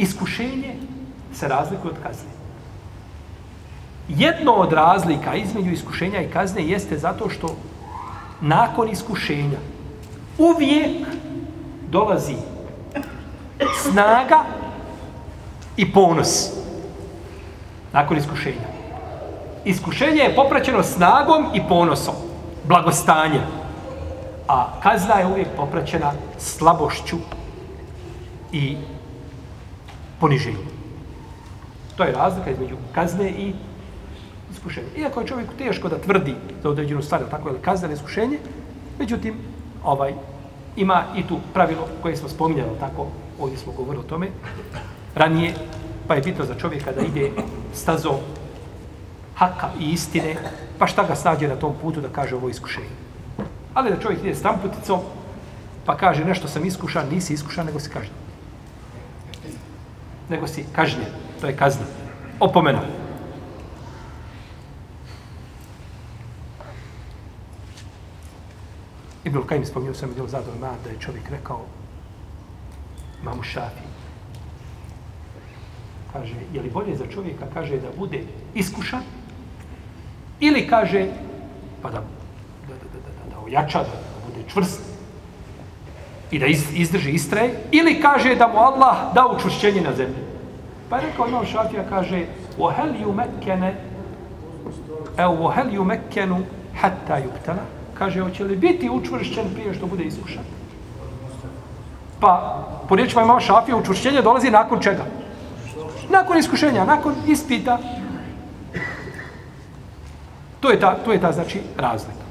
Iskušenje se razlikuje od kazne. Jedno od razlika između iskušenja i kazne jeste zato što nakon iskušenja uvijek dolazi snaga i ponos nakon iskušenja. Iskušenje je popraćeno snagom i ponosom, blagostanjem. A kazna je uvijek popraćena slabošću i poniženje. To je razlika između kazne i iskušenje. Iako je čovjeku teško da tvrdi za određenu stvar, tako je li kazne ili iskušenje, međutim, ovaj, ima i tu pravilo koje smo spominjali, tako, ovdje smo govorili o tome, ranije, pa je bitno za čovjeka da ide stazo haka i istine, pa šta ga snađe na tom putu da kaže ovo iskušenje. Ali da čovjek ide stamputicom, pa kaže nešto sam iskušan, nisi iskušan, nego si kažnjen nego si kažnje. To je kazna. Opomena. Ibn Kajim spomnio sam vidio zadoj ma da je čovjek rekao mamu šafi. Kaže, je li bolje za čovjeka, kaže, da bude iskušan ili kaže, pa da, da, da, da, da, da, da ojača, da, da bude čvrst, i da izdrži istraje, ili kaže da mu Allah da učušćenje na zemlji. Pa je rekao imam šafija, kaže, o hel ju mekene, e o hel ju mekenu hatta juptana, kaže, hoće li biti učvršćen prije što bude iskušan? Pa, po riječima imam šafija, učvršćenje dolazi nakon čega? Nakon iskušenja, nakon ispita. To je ta, to je ta znači, razlika.